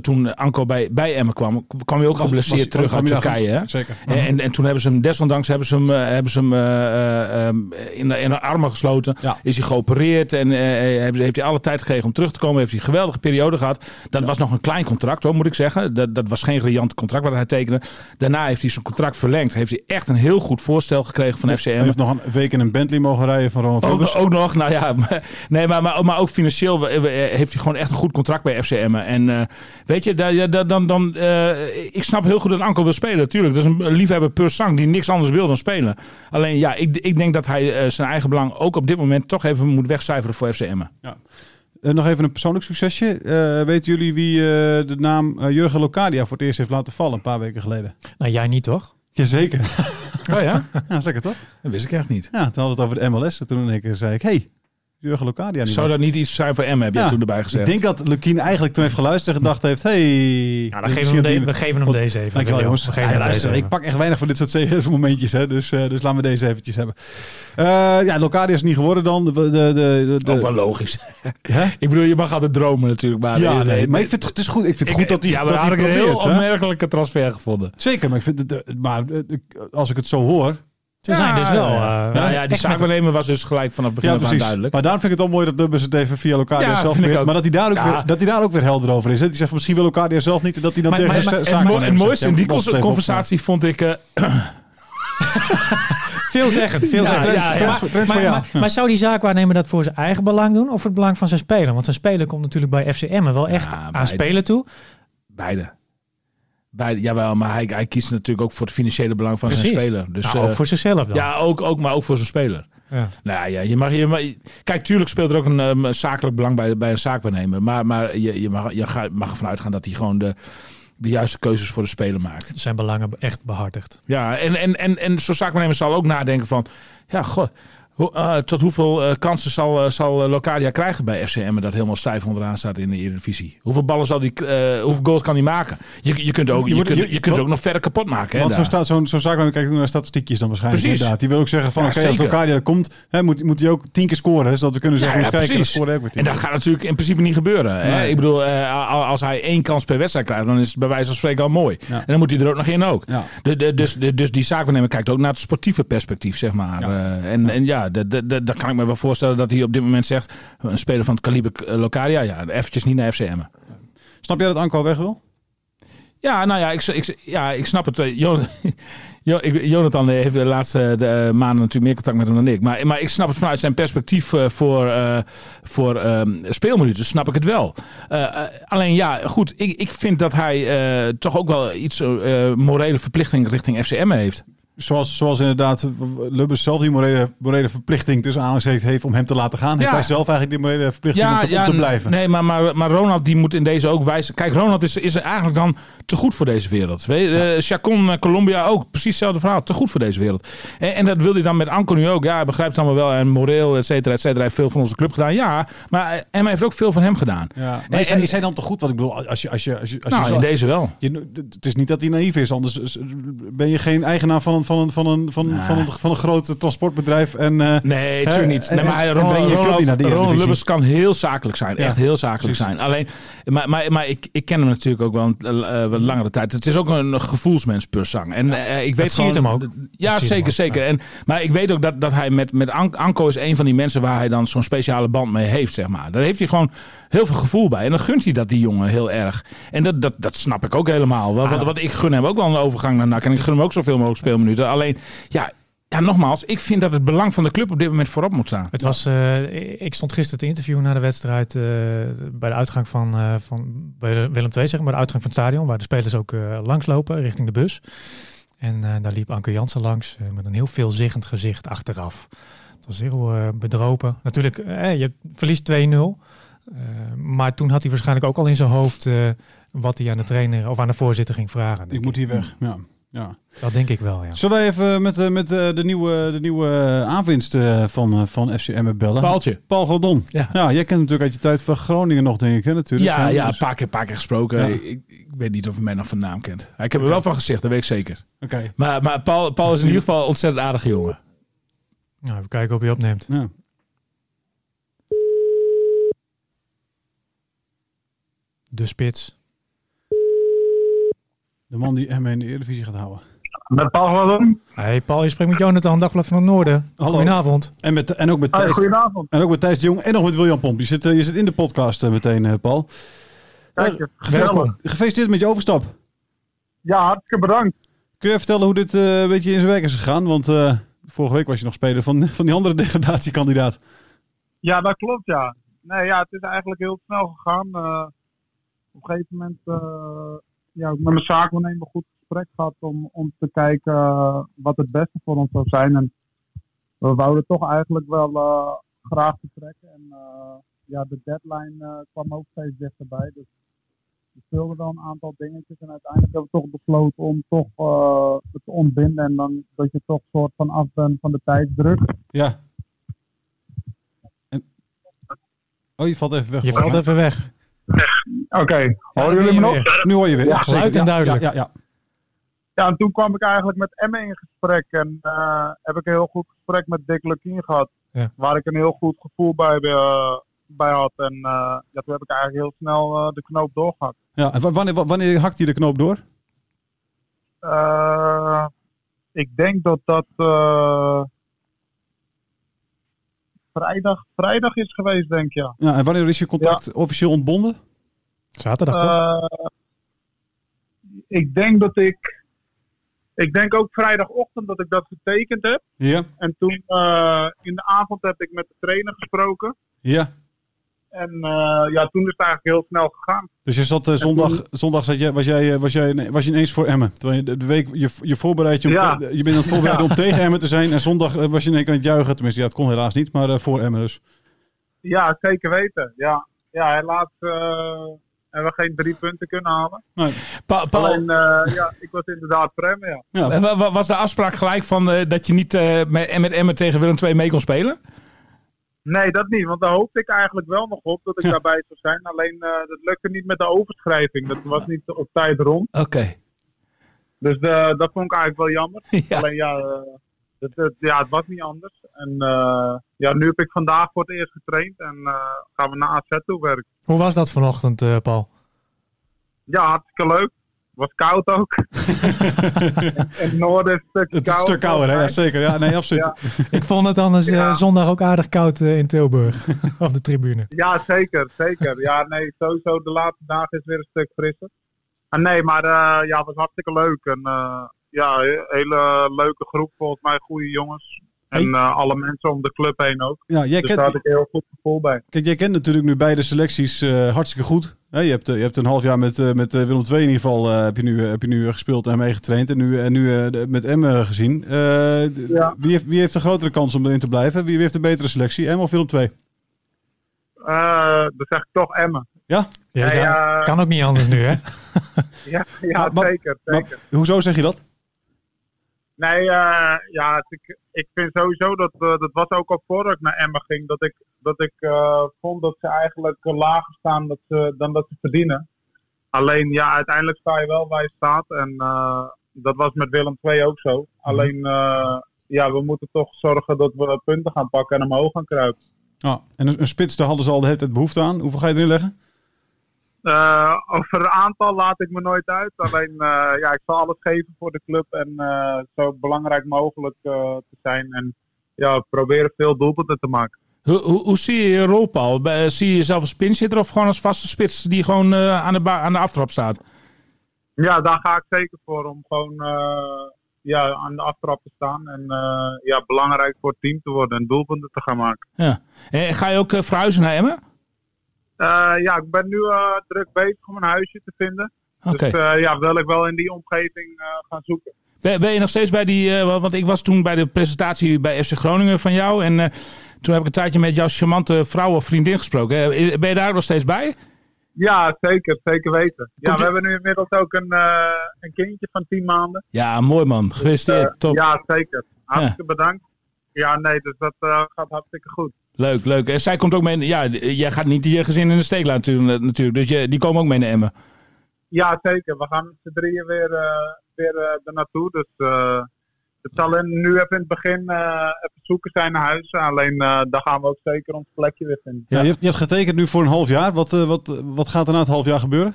toen Anko bij, bij Emmen kwam, kwam hij ook geblesseerd was, terug uit Turkije. Hè?
Zeker.
En, en, en, toen hebben ze hem, desondanks hebben ze hem, hebben ze hem um, in, de, in de armen gesloten.
Ja.
Is hij geopereerd en heeft, heeft hij alle tijd gekregen om terug te komen. Heeft hij een geweldige periode gehad. Dat was nog een klein contract hoor, moet ik zeggen. Dat, dat was geen riant contract wat hij tekende. Daarna heeft hij zijn contract verlengd. Heeft hij echt een heel goed voorstel gekregen van FCM.
Hij heeft nog een week in een Bentley mogen rijden van Ronald
ook, ook, nog, nou ja. [LAUGHS] Maar, nee, maar, maar, maar ook financieel heeft hij gewoon echt een goed contract bij FCM. En uh, weet je, dan, dan, dan, uh, ik snap heel goed dat Anko wil spelen. Natuurlijk, dat is een liefhebber per sang die niks anders wil dan spelen. Alleen ja, ik, ik denk dat hij uh, zijn eigen belang ook op dit moment toch even moet wegcijferen voor FCM.
Ja. Uh, nog even een persoonlijk succesje. Uh, weten jullie wie uh, de naam Jurgen Locadia voor het eerst heeft laten vallen een paar weken geleden?
Nou, jij niet toch?
Jazeker. [LAUGHS]
Oh ja?
ja, is lekker toch?
Dat wist ik echt niet.
Ja, toen hadden we het over de MLS. En toen keer zei ik, hey, Jurgen Locadia niet
Zou dat niet iets zijn voor M, heb je ja, toen erbij gezegd?
Ik denk dat Lukien eigenlijk toen heeft geluisterd en gedacht heeft, hey...
Nou, dan geven we, hem de, we geven hem deze even.
Dankjewel jongens.
We geven
ja, luister, ik pak echt weinig van dit soort [LAUGHS] momentjes, hè, dus, uh, dus laten we deze eventjes hebben. Uh, ja, Locadia is niet geworden dan. De, de, de, de,
Ook wel logisch. [LAUGHS] ik bedoel, je mag altijd dromen natuurlijk. Maar,
ja, nee, maar ik vind het is goed. Ik vind het goed dat hij
Ja, maar
dat
had ik een heel opmerkelijke transfer gevonden.
Zeker, maar, ik vind het, maar als ik het zo hoor...
Ze ja, zijn dus wel. Uh,
ja, ja, die zaakwaarnemer was dus gelijk vanaf het begin
ja,
af aan duidelijk.
Maar daarom vind ik het wel mooi dat Dubbers het even via Locadia
ja,
zelf weer. Maar dat hij, daar ook
ja.
weer, dat hij daar ook weer helder over is. Hè? Die zegt misschien wil Locadia zelf niet. En dat hij dan
maar,
tegen
maar, Het, mo het mooiste in die conversatie vond ik. [LAUGHS]
Veelzeggend, veelzeggend.
Ja, ja, ja.
Maar, maar, maar, maar, zou die zaakwaarnemer dat voor zijn eigen belang doen of voor het belang van zijn speler? Want zijn speler komt natuurlijk bij FCM wel echt aan spelen toe.
Beide. Beide, jawel, maar hij, hij kiest natuurlijk ook voor het financiële belang van
Precies.
zijn speler. Dus,
nou, ook voor zichzelf dan.
Ja, ook, ook, maar ook voor zijn speler.
Ja.
Nou ja, je mag, je mag, kijk, tuurlijk speelt er ook een, um, zakelijk belang bij, bij een zaakwaarnemer. Maar, maar je, je, mag, je ga, mag ervan uitgaan dat hij gewoon de, de juiste keuzes voor de speler maakt.
Zijn belangen echt behartigd.
Ja, en, en, en, en zo'n zaakwaarnemer zal ook nadenken van... Ja, god, ho, uh, tot hoeveel uh, kansen zal, uh, zal Locadia krijgen bij FCM... dat helemaal stijf onderaan staat in de Eredivisie? Hoeveel ballen zal die, hoeveel goals kan hij maken? Je, je kunt ook, je, kunt, je, kunt ook nog verder kapot maken.
Want zo'n zo, zo zaakwaarnemer kijkt naar statistiekjes dan waarschijnlijk.
Precies.
Inderdaad. Die wil ook zeggen van
Ja,
oké, als Locadia komt... Hè, moet, moet hij ook tien keer scoren. Zodat we kunnen zeggen,
ja,
ja, kijken, scoren
En dat gaat natuurlijk in principe niet gebeuren. Hè?
Nee.
Ik bedoel, als hij één kans per wedstrijd krijgt... dan is het bij wijze van spreken al mooi. En dan moet hij er ook nog in ook.
Ja.
De, de, dus, de, dus die zaakwaarnemer kijkt ook naar het sportieve perspectief, zeg maar. En, en ja, daar kan ik me wel voorstellen dat hij op dit moment zegt... een speler van het kaliber Locadia, ja, eventjes niet naar FCM.
Snap jij dat Anko weg wil?
Ja, nou ja, ik, ik, ja, ik snap het. [LAUGHS] Jonathan heeft de laatste de, maanden natuurlijk meer contact met hem dan ik. Maar, maar ik snap het vanuit zijn perspectief voor, uh, voor um, speelminuten, snap ik het wel. Uh, alleen ja, goed, ik, ik vind dat hij toch ook wel iets morele verplichting richting FCM heeft.
Zoals, zoals inderdaad Lubbers zelf die morele, morele verplichting tussen aanhalingstekens heeft om hem te laten gaan. Heeft hij zelf eigenlijk die morele verplichting om, te, om te blijven?
Nee, maar, maar, maar Ronald die moet in deze ook wijzen. Kijk, Ronald is, is eigenlijk dan te goed voor deze wereld. Weet eh, Chacon, eh, Colombia ook. Precies hetzelfde verhaal. Te goed voor deze wereld. En, en dat wil hij dan met Anko nu ook. Ja, hij begrijpt het allemaal wel. En moreel, et cetera, et cetera. Hij heeft veel van onze club gedaan. Ja, maar eh, Emma heeft ook veel van hem gedaan.
Ja, maar
En-
is, hij, hij dan te goed? Wat ik bedoel, als je, als je, als je, als
nou, in deze wel.
je, het is niet dat hij naïef is, anders ben je geen eigenaar van een, van een, van een, van, van een, van een groot transportbedrijf. En, eh,
Nee, natuurlijk niet. Nee, maar Ronald. Lubbers kan heel zakelijk zijn. Echt heel zakelijk zijn. Alleen, maar, maar, maar ik, ik ken hem natuurlijk ook wel een eh, eh, langere tijd. Het is ook een gevoelsmens per zang. En eh, ik weet
zie je het
gewoon-
hem ook.
Ja, zeker, zeker. En, maar ik weet ook dat, dat hij met, met An- Anko is een van die mensen waar hij dan zo'n speciale band mee heeft, zeg maar. Daar heeft hij gewoon heel veel gevoel bij. En dan gunt hij dat die jongen heel erg. En dat, dat, dat snap ik ook helemaal. Wat, wat, wat ik gun hem ook wel een overgang naar NAC. En ik gun hem ook zoveel mogelijk speelminuten. Alleen, ja, ja, nogmaals, ik vind dat het belang van de club op dit moment voorop moet staan.
Het was, eh, ik stond gisteren te interviewen na de wedstrijd eh, bij de uitgang van, eh, van bij Willem II, zeg maar, de uitgang van het stadion, waar de spelers ook langslopen richting de bus. En daar liep Anke Jansen langs met een heel veelzeggend gezicht achteraf. Het was heel bedropen. Natuurlijk, je verliest 2-0. Eh, maar toen had hij waarschijnlijk ook al in zijn hoofd eh, wat hij aan de trainer of aan de voorzitter ging vragen.
ik moet hier weg. Ja. Ja.
Dat denk ik wel, ja.
Zullen wij even met, eh, met de nieuwe, de nieuwe aanwinst eh, van, van FC Emmen bellen?
Paaltje.
Paul Goldon.
Ja.
Ja, jij kent hem natuurlijk uit je tijd van Groningen nog, denk ik, hè, natuurlijk.
Ja, ja, een paar keer, paar keer gesproken.
Ja.
Ik, ik weet niet of hij mij nog van naam kent. Ik heb er wel van gezegd, dat weet ik zeker.
Oké.
Maar, maar Paul, Paul is in ieder geval een ontzettend aardige jongen.
Nou, even kijken of hij opneemt.
Ja.
De spits.
De man die Emmen in de Eredivisie gaat houden.
Met Paul Gladon.
Hey Paul, je spreekt met Jonathan, Dagblad van het Noorden.
Hallo.
Goedenavond.
En, met, en ook met
Hoi,
Thijs.
goedenavond.
En ook met Thijs de Jong en nog met William Pomp. Je zit, eh, je zit in de podcast eh, meteen, eh, Paul.
Kijk.
Welkom.
Gefeliciteerd met je overstap.
Ja, hartstikke bedankt.
Kun je vertellen hoe dit eh, een beetje in zijn werk is gegaan? Want eh, vorige week was je nog speler van, [LAUGHS] van die andere degradatiekandidaat.
Ja, dat klopt, ja. Nee, ja, het is eigenlijk heel snel gegaan. Op een gegeven moment, eh ja, met mijn zaakwaarnemer goed gesprek gehad om, om te kijken eh, wat het beste voor ons zou zijn. En we wouden toch eigenlijk wel eh, graag vertrekken. En eh, ja, de deadline eh, kwam ook steeds dichterbij. Dus we speelden wel een aantal dingetjes. En uiteindelijk hebben we toch besloten om toch eh, het te ontbinden. En dan dat je toch soort van af bent van de tijdsdruk.
Ja. En... Oh, je valt even weg.
Je valt even weg.
Oké, horen
ben
jullie me nog?
weer.
Nu hoor je weer. Ja, zeker.
en
Ja,
duidelijk.
Ja, ja, ja.
Ja, en toen kwam ik eigenlijk met Emme in gesprek. En eh, heb ik een heel goed gesprek met Dick Lukien gehad.
Ja.
Waar ik een heel goed gevoel bij, eh, bij had. En eh, ja, toen heb ik eigenlijk heel snel eh, de knoop doorgehakt.
Ja, en wa- wanneer, wa- wanneer hakt hij de knoop door?
Eh, ik denk dat dat eh, vrijdag, vrijdag is geweest, denk ik. Ja.
Ja, en wanneer is je contract officieel ontbonden?
Zaterdag toch?
Eh, ik denk dat ik. Ik denk ook vrijdagochtend dat ik dat getekend heb.
Ja.
En toen eh, in de avond heb ik met de trainer gesproken.
Ja.
En eh, ja, toen is het eigenlijk heel snel gegaan.
Dus je zat eh, zondag, zondag zat jij, was, jij, eh, was, jij, nee, was je ineens voor Emmen. Terwijl je de, week, je, je voorbereidt je, om
Ja.
te- je bent aan het voorbereiden [LAUGHS] om tegen Emmen te zijn. En zondag was je in één keer aan het juichen. Tenminste, ja, het kon helaas niet, maar eh, voor Emmen dus.
Ja, zeker weten. Ja, ja helaas eh, hebben we geen drie punten kunnen halen.
Pa- Paul,
Alleen, eh, ja, ik was inderdaad prem, ja.
Ja.
wa- wa- was de afspraak gelijk van eh, dat je niet eh, met, met Emmen tegen Willem II mee kon spelen?
Nee, dat niet. Want daar hoopte ik eigenlijk wel nog op dat ik [LAUGHS] daarbij zou zijn. Alleen uh, dat lukte niet met de overschrijving. Dat was niet op tijd rond.
Oké.
Dus uh, dat vond ik eigenlijk wel jammer. [LAUGHS]
Ja.
Alleen ja, uh, het, het, ja, het was niet anders. En uh, ja, nu heb ik vandaag voor het eerst getraind. En gaan we naar AZ toe werken.
Hoe was dat vanochtend, Paul?
Ja, hartstikke leuk. Het was koud ook. [LAUGHS] in het noorden is het een
stuk koud. Het is een stuk kouder, hè? Ja, zeker. Ja, nee, absoluut.
Ja.
Ik vond het anders
Ja.
uh, zondag ook aardig koud uh, in Tilburg. [LAUGHS] op de tribune.
Ja, zeker. Zeker. Ja, nee, sowieso de laatste dagen is weer een stuk frisser. En nee, maar uh, ja, het was hartstikke leuk. En uh, ja, hele leuke groep. Volgens mij goede jongens. En eh, alle mensen om de club heen ook.
Ja, jij
dus
kent,
daar had ik een heel goed gevoel bij.
kijk, jij kent natuurlijk nu beide selecties eh, hartstikke goed. Hè, je, hebt, eh, je hebt een half jaar met, eh, met Willem II in ieder geval eh, heb je nu, heb je nu gespeeld en meegetraind. En nu, en nu eh, met Emmen gezien. Eh,
Ja.
wie, heeft, wie heeft de grotere kans om erin te blijven? Wie, wie heeft de betere selectie? Emmen of Willem II?
Eh dan zeg ik toch Emmen.
Ja?
Ja, kan ook niet anders nu, hè? [LAUGHS]
Ja, ja
Maar-
zeker. zeker.
Maar, hoezo zeg je dat?
Nee, eh, ja, ik, ik vind sowieso dat, eh, dat was ook al voordat ik naar Emmen ging, dat ik, dat ik eh, vond dat ze eigenlijk eh, lager staan dat ze, dan dat ze verdienen. Alleen, ja, uiteindelijk sta je wel waar je staat en dat was met Willem II ook zo. Alleen, eh, ja, we moeten toch zorgen dat we punten gaan pakken en omhoog gaan kruipen.
Ja. En een, een spits, daar hadden ze al de hele tijd behoefte aan. Hoeveel ga je erin leggen?
Eh, over een aantal laat ik me nooit uit. Alleen, eh, ja, ik zal alles geven voor de club en eh, zo belangrijk mogelijk te zijn. En ja, proberen veel doelpunten te maken.
Hoe, hoe, hoe zie je je rol, Paul? Zie je jezelf als pinchitter of gewoon als vaste spits die gewoon aan, de aan de aftrap staat?
Ja, daar ga ik zeker voor om gewoon ja, aan de aftrap te staan. En ja, belangrijk voor het team te worden en doelpunten te gaan maken.
Ja. En ga je ook verhuizen naar Emmen?
Eh, ja, ik ben nu eh, druk bezig om een huisje te vinden. Dus eh, ja, wil ik wel in die omgeving gaan zoeken.
Ben, ben je nog steeds bij die... want ik was toen bij de presentatie bij FC Groningen van jou. En toen heb ik een tijdje met jouw charmante vrouw of vriendin gesproken. Ben je daar nog steeds bij?
Ja, zeker. Zeker weten. Ja, we
je-
hebben nu inmiddels ook een, een kindje van 10 maanden.
Ja, mooi man. Gefeliciteerd.
Eh,
Top.
Ja, zeker. Hartstikke bedankt. Ja, nee, dus dat eh, gaat hartstikke goed.
Leuk, leuk. En zij komt ook mee... Ja, jij gaat niet je gezin in de steek laten natuurlijk. natuurlijk. Dus je, die komen ook mee naar Emmen.
Ja, zeker. We gaan met z'n drieën weer, eh weer er naartoe. Dus eh, het zal in, nu even in het begin eh, even zoeken zijn naar huis. Alleen eh, daar gaan we ook zeker ons plekje weer vinden.
Ja, je, hebt, je hebt getekend nu voor een half jaar. Wat, eh, wat, wat gaat er na het half jaar gebeuren?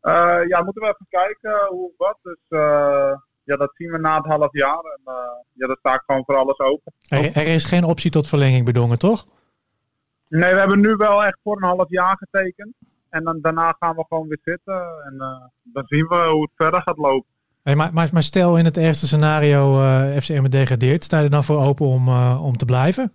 Eh, ja, moeten we even kijken hoe wat. Dus eh, ja, dat zien we na het half jaar. En eh, ja, daar sta ik gewoon voor alles open.
Er, er is geen optie tot verlenging bedongen, toch?
Nee, we hebben nu wel echt voor een half jaar getekend. En dan, daarna gaan we gewoon weer zitten. En eh, dan zien we hoe het verder gaat lopen.
Hey, maar, maar, maar stel in het ergste scenario uh, FCM degradeert, sta je er dan voor open om, uh, om te blijven?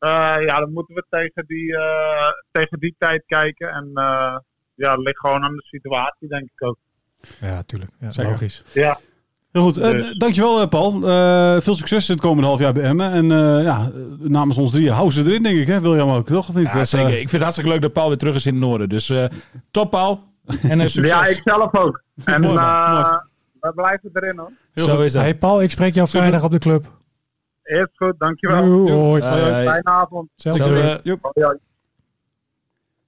Uh, ja, dan moeten we tegen die, uh, tegen die tijd kijken. En uh, ja, het ligt gewoon aan de situatie, denk ik ook.
Ja, tuurlijk. Ja, logisch.
Ja.
Heel goed. Uh, dankjewel, uh, Paul. Uh, veel succes in het komende half jaar bij Emmen. En uh, ja, namens ons drieën, hou ze erin, denk ik. Hè? William ook, toch? Of niet?
Ja, zeker. Ik vind het hartstikke leuk dat Paul weer terug is in het noorden. Dus uh, top, Paul. En uh, succes.
Ja, ik zelf ook. En
Mooi,
we blijven erin, hoor.
Heel
Zo
goed.
is dat.
Hey Paul, ik spreek jou vrijdag op de club.
Eerst goed, dankjewel.
Hoi.
Fijne avond.
Zelfde.
Hetzelfde.
Joep.
Hoi, hoi.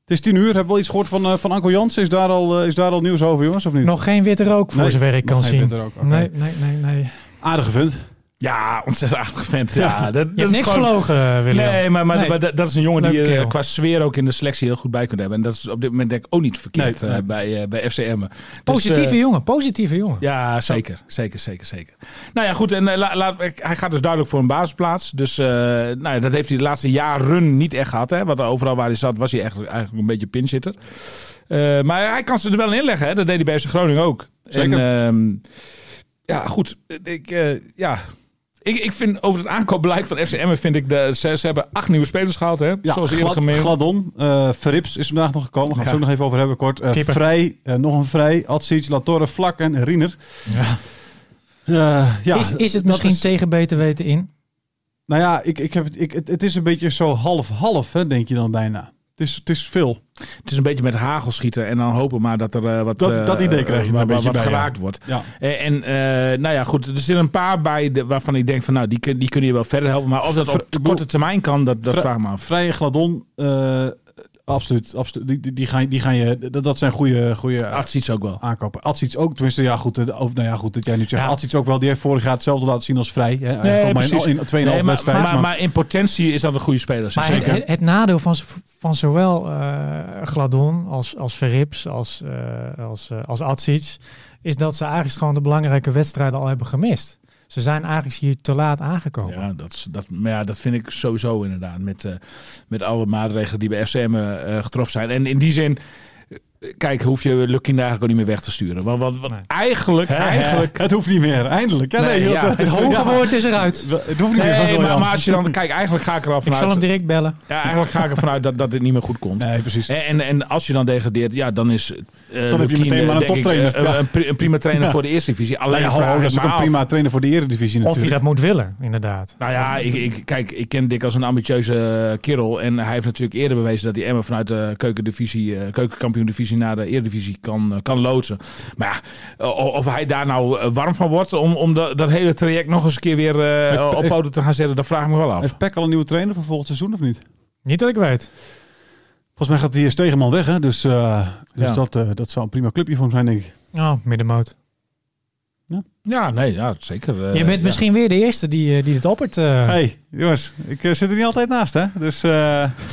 Het is tien uur. Hebben we al iets gehoord van, uh, van Anko Jans? Is daar, al, uh, is daar al nieuws over, jongens? Of niet?
Nog geen witte rook, voor
Nee,
zover ik kan zien.
rook.
Nee, nee, nee, nee.
Aardige vent.
Ja, ontzettend aardig vent. Ja, dat,
Je
dat is
niks
gewoon...
gelogen, William.
Nee, maar, maar,
Nee.
maar dat dat is een jongen die je
kerel.
qua sfeer ook in de selectie heel goed bij kunt hebben. En dat is op dit moment denk ik ook niet verkeerd
Nee,
eh, bij, eh, bij FCM. Dus,
Positieve
eh,
jongen, positieve jongen.
Ja, zeker. Zeker, zeker, zeker. Nou ja, goed. En eh, la- hij gaat dus duidelijk voor een basisplaats. Dus eh, nou ja, dat heeft hij de laatste jaren niet echt gehad. Hè? Want overal waar hij zat was hij echt, eigenlijk een beetje pinchitter. Eh maar hij kan ze er wel in leggen. Hè? Dat deed hij bij FC Groningen ook.
Zeker.
En, ehm, ja, goed. Ik, eh, ja... Ik, ik vind over het aankoopbeleid van FCM vind ik de, ze, ze hebben acht nieuwe spelers gehaald, hè?
Ja,
Zoals eerder
Glad,
gemeen.
Gladon. eh Verrips is vandaag nog gekomen. Gaan we het
Ja.
ook nog even over hebben kort. Eh, vrij. eh, nog een Vrij. Atsic, Latorre, Vlak en Riener.
Ja.
Ja,
is, is het misschien
is-
tegen beter weten in?
Nou ja, ik, ik heb het, ik, het, het is een beetje zo half-half, hè, denk je dan bijna. Het is, het is veel.
Het is een beetje met hagel schieten en dan hopen maar dat er eh, wat,
Dat-
eh,
dat idee krijg je
wat,
een beetje
wat
bij, ja.
geraakt wordt.
Ja.
Eh, En eh, nou ja, goed, er zitten een paar bij de, waarvan ik denk van nou, die, kun- die kunnen je wel verder helpen. Maar of dat op korte termijn kan, dat, dat
Vra-
vraag ik me af.
Vrije Gladon, eh, absoluut. absoluut. Die, die, die, gaan, die gaan je, dat, dat zijn goede, goede
ook wel.
aankopen. Atsic ook, tenminste, ja goed, eh, of, nou ja, goed dat jij nu zegt.
Ja.
Ook wel, die heeft vorig jaar hetzelfde laten zien als Vrij. Hè. Maar in,
precies.
in 2,5
Nee, maar,
wedstrijden.
maar, maar in potentie is dat een goede speler.
Maar
zeker.
het, het nadeel van, van zowel eh, Gladon als, als Verrips als, eh als, als is dat ze eigenlijk gewoon de belangrijke wedstrijden al hebben gemist. Ze zijn eigenlijk hier te laat aangekomen.
Ja, dat, dat, maar ja, dat vind ik sowieso inderdaad. Met, eh, met alle maatregelen die bij FCM eh, getroffen zijn. En in die zin kijk, hoef je Lukien eigenlijk ook niet meer weg te sturen. Want, want, want
Nee.
eigenlijk, eigenlijk...
Het hoeft niet meer, eindelijk. Ja, nee,
Nee,
joh,
ja,
het,
Het hoge woord is eruit.
Het hoeft niet meer. van
Nee, maar, maar als je dan... Kijk, eigenlijk ga ik er al
Ik zal
vanuit...
hem direct bellen.
Ja, eigenlijk ga ik ervan uit dat, dat dit niet meer goed komt.
Nee, precies.
En, en, en als je dan degradeert, ja, dan is uh,
Dan heb je meteen maar een toptrainer. Ja.
een, pri- een prima trainer
Ja.
voor de eerste divisie. Alleen
Nou ja, dat is ook een
af-
prima trainer voor de eredivisie
Of je
natuurlijk.
dat moet willen, inderdaad.
Nou ja, ik, ik, kijk, ik ken Dick als een ambitieuze kerel. En hij heeft natuurlijk eerder bewezen dat hij Emmen vanuit de keukendivisie, eh naar de eredivisie kan, eh, kan loodsen. Maar ja, of hij daar nou eh, warm van wordt om, om dat, dat hele traject nog eens een keer weer
Heeft-
op poten te gaan zetten, dat vraag ik me wel af.
Heeft Peck al een nieuwe trainer voor volgend seizoen of niet?
Niet dat ik weet.
Volgens mij gaat die Stegeman weg, hè? Dus, eh, dus
Ja.
dat, eh, dat zou een prima clubje voor hem zijn, denk ik.
Oh, middenmoot.
Ja, nee, ja, zeker. eh,
Je bent
ja.
misschien weer de eerste die, eh, die dit oppert. eh.
hey, jongens, ik eh, zit er niet altijd naast, hè? Dus eh,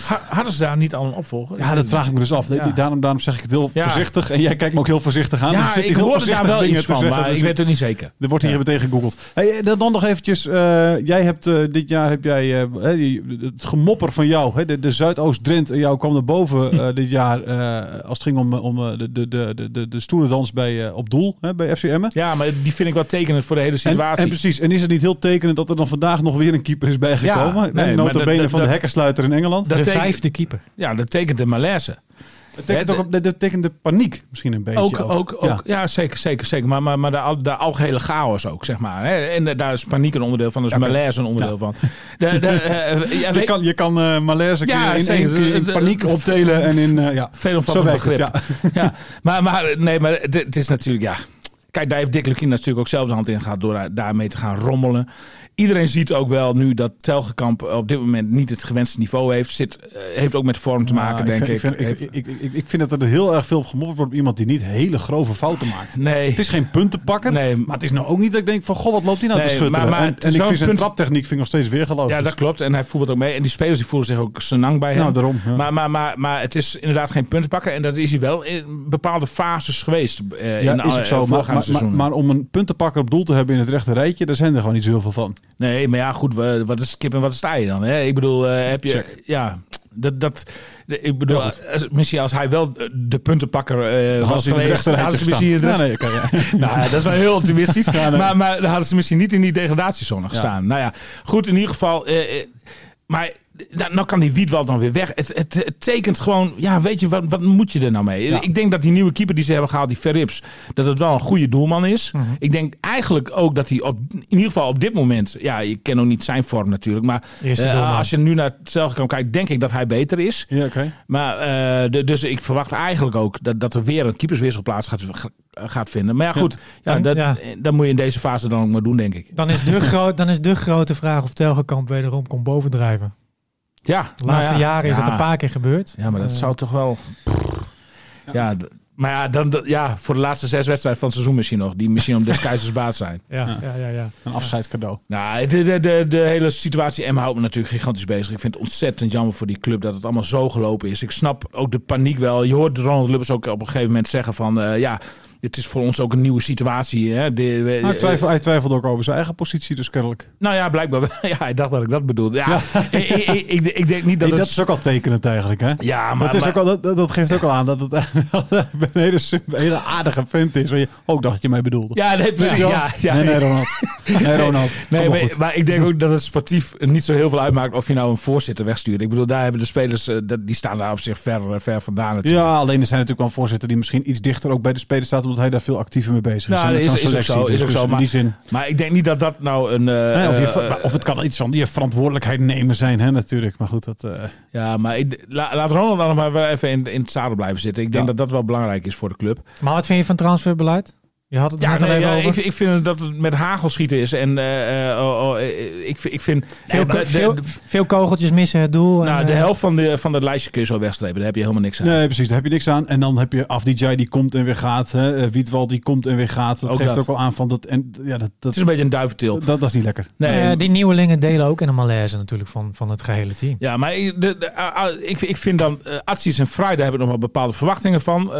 Ha- Hadden ze daar niet al een opvolger?
ja, dat vraag ik me dus af.
Ja.
Daarom, daarom zeg ik het heel
Ja.
voorzichtig. En jij kijkt me ook heel voorzichtig aan. Dus
Ja,
er zitten
ik hoorde daar wel iets
te
van,
zeggen,
maar [LAUGHS]
dus
ik weet het niet zeker.
Er wordt hier
Ja.
meteen gegoogeld. Hey, dan, dan nog eventjes. eh, jij hebt eh, dit jaar heb jij eh, hè, die- het gemopper van jou. Hè, de, de Zuidoost-Drent en jou kwam naar boven eh, [LAUGHS] dit jaar. eh, als het ging om, om eh, de, de, de, de, de stoelendans bij, eh, op doel hè, bij FC Emmen.
Ja, maar die vind ik wel tekenend voor de hele situatie.
en precies. En is het niet heel tekenend dat er dan vandaag nog weer een keeper is bijgekomen?
Ja, nee,
nee,
maar
Nota
dat-
bene
dat-
van de
dat-
hekkersluiter in Engeland.
de
dat teken-
vijfde keeper.
ja, dat tekent de malaise.
Dat tekent, ook, dat dat tekent de paniek misschien een beetje.
Ook, ook, ook,
Ja.
ja. zeker, zeker, zeker. Maar, maar, maar de, al- de algehele chaos ook, zeg maar. Hè? En eh, daar is paniek een onderdeel van, dus
Oké.
malaise een onderdeel van. De, de, [LAUGHS] eh, ja,
Je
weet-
kan, je kan eh malaise
Ja,
in,
zeker.
in, paniek
de-
opdelen en in... eh, ja.
veel
het,
begrip.
ja.
Ja, maar, maar nee, maar het, het is natuurlijk, ja. Kijk, daar heeft Dick Lukien natuurlijk ook zelf de hand in gehad door daar- daarmee te gaan rommelen. Iedereen ziet ook wel nu dat Telgekamp op dit moment niet het gewenste niveau heeft. Zit, eh, heeft ook met vorm te maken,
Ja,
denk ik.
vind, Ik, vind, ik, ik, vind dat er heel erg veel op gemopperd wordt op iemand die niet hele grove fouten maakt.
nee,
Het is geen puntenpakker,
nee,
maar het is nou ook niet dat ik denk van, goh, wat loopt hij nou
Nee,
te schutteren?
maar- maar
en
het
en ik vind zijn traptechniek vind ik nog steeds weer geloof.
ja, dat klopt. En hij voetbalt ook mee. En die spelers die voelen zich ook senang bij hem.
Nou, daarom. ja.
Maar, maar, maar, maar het is inderdaad geen puntenpakker. En dat is hij wel in bepaalde fases geweest. eh,
ja,
in
is
alle-
ook zo. Maar, maar, maar, maar om een puntenpakker op doel te hebben in het rechte rijtje, daar zijn er gewoon niet zo heel veel van.
Nee, maar ja, goed. Wat is kip en wat is je dan? Hè? Ik bedoel, eh, heb je...
Check.
Ja, dat... dat ik bedoel, als, misschien als hij wel eh, de puntenpakker eh was geweest... hadden ze misschien
Ja,
rest-
nee, kan, ja. [LAUGHS]
Nou, dat is wel heel optimistisch. [LAUGHS]
Ja, nee.
maar, maar dan hadden ze misschien niet in die degradatiezone gestaan. Nou ja, goed, in ieder geval. eh, eh, maar nou, nou kan die Wiedwald dan weer weg. Het, het, het tekent gewoon, ja, weet je, wat, wat moet je er nou mee?
Ja.
Ik denk dat die nieuwe keeper die ze hebben gehaald, die Verrips, dat het wel een goede doelman is.
Mhm.
Ik denk eigenlijk ook dat hij op, in ieder geval op dit moment, ja, je ken nog niet zijn vorm natuurlijk, maar eh, als je nu naar hetzelfde kan kijken, denk ik dat hij beter is.
Ja, oké.
Maar, eh, de- dus ik verwacht eigenlijk ook dat, dat er weer een keeperswissel plaats gaat, gaat vinden. Maar ja, goed, ja, dat,
ja.
dat moet je in deze fase dan ook maar doen, denk ik.
Dan is, de gro- dan is de grote vraag of Telgekamp wederom komt bovendrijven.
Ja,
De laatste
nou ja,
jaren is
ja.
het een paar keer gebeurd.
Ja, maar dat
Eh,
zou toch wel... Ja, maar ja, dan, ja, voor de laatste zes wedstrijden van het seizoen misschien nog. Die misschien om des [LAUGHS] keizers baas zijn.
Ja, ja, ja. ja.
Een afscheidscadeau.
Nou, de, de, de, de hele situatie Emma houdt me natuurlijk gigantisch bezig. Ik vind het ontzettend jammer voor die club dat het allemaal zo gelopen is. Ik snap ook de paniek wel. Je hoort Ronald Lubbers ook op een gegeven moment zeggen van... eh, ja, het is voor ons ook een nieuwe situatie. Hè? De, we-
Maar hij, twijfel, hij twijfelde ook over zijn eigen positie, dus kennelijk.
nou ja, blijkbaar. [LAUGHS] Ja, hij dacht dat ik dat bedoelde. Ja, [LAUGHS] ik, ik, ik, ik, ik denk niet dat het...
dat is ook al tekenend eigenlijk, hè?
Ja, maar...
dat, is
maar-
ook al, dat, geeft ook al aan dat het [LAUGHS] een hele, hele aardige vent is. Waar je ook dacht dat je mij bedoelde.
Ja, nee, precies.
Ja.
Ja,
nee, nee, Ronald. Nee, Ronald.
Nee,
maar
ik denk ook dat het sportief niet zo heel veel uitmaakt of je nou een voorzitter wegstuurt. Ik bedoel, daar hebben de spelers, eh, die staan daar op zich ver, eh, ver vandaan natuurlijk.
Ja, alleen er zijn natuurlijk wel een voorzitter die misschien iets dichter ook bij de spelers staat, omdat hij daar veel actiever mee bezig is.
Nou, is- is ook zo, is
Dus-
ook zo,
in
maar-
die zin.
Maar ik denk niet dat dat nou een... eh,
Nee, of, je,
eh,
of het kan iets van je verantwoordelijkheid nemen zijn, hè, natuurlijk. Maar goed, dat. eh,
ja, maar ik, la- laat Ronald dan nog maar wel even in, in het zadel blijven zitten. Ik denk
Ja.
dat dat wel belangrijk is voor de club.
Maar wat vind je van transferbeleid? Je had het
Ja,
net al
nee,
even
ja,
over.
ik, ik vind dat het met hagel schieten is. En eh, eh, oh, oh, eh, ik, vind- ik vind...
veel,
de-
veel,
de-
veel kogeltjes missen het doel. en,
nou, de helft van, de, van het lijstje kun je zo wegstrepen. Daar heb je helemaal niks aan.
Nee, precies. Daar heb je niks aan. En dan heb je Afdijay die komt en weer gaat. Hè. Wietwald die komt en weer gaat. Dat
Ook
geeft
dat.
ook wel aan van dat. En ja, dat,
Het
dat,
is een beetje een duiventil.
dat, dat is niet lekker.
Nee,
die nieuwelingen delen ook in een malaise natuurlijk van, van het gehele team.
Ja, maar ik, de, de, ik, ik vind dan, uh, Atsies en Vrij, daar heb ik nog wel bepaalde verwachtingen van. Eh,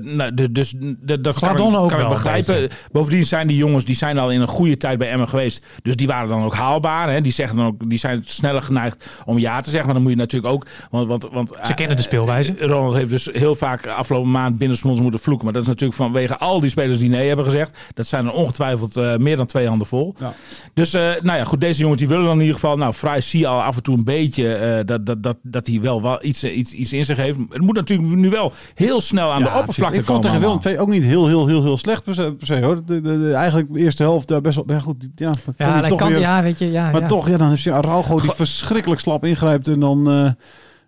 nou, de, dus de, dat kan,
Gladon
ik-
ook wel,
begrijpen. Bovendien zijn die jongens die zijn al in een goede tijd bij Emmen geweest. Dus die waren dan ook haalbaar. Hè. Die, zeggen dan ook, die zijn sneller geneigd om ja te zeggen. Maar dan moet je natuurlijk ook... Want, want, want,
Ze kennen de speelwijze.
eh, Ronald heeft dus heel vaak afgelopen maand binnensmonds moeten vloeken. Maar dat is natuurlijk vanwege al die spelers die nee hebben gezegd. Dat zijn er ongetwijfeld eh, meer dan twee handen vol.
Ja.
Dus eh, nou ja, goed, deze jongens die willen dan in ieder geval... Nou, Vrij zie je al af en toe een beetje eh, dat, dat, dat, dat hij wel, wel iets, eh, iets, iets in zich heeft. Het moet natuurlijk nu wel heel snel aan
Ja,
de oppervlakte
Ik vond
komen.
tegen Willem. II ook niet heel, heel, heel, heel slecht per se, per se, hoor. De, de, de- eigenlijk de eerste helft daar best wel ja, goed. Ja,
Ja, kan,
weer-
ja, weet je, ja.
maar
ja.
toch, ja, dan heb je Araujo die verschrikkelijk slap ingrijpt en dan, eh,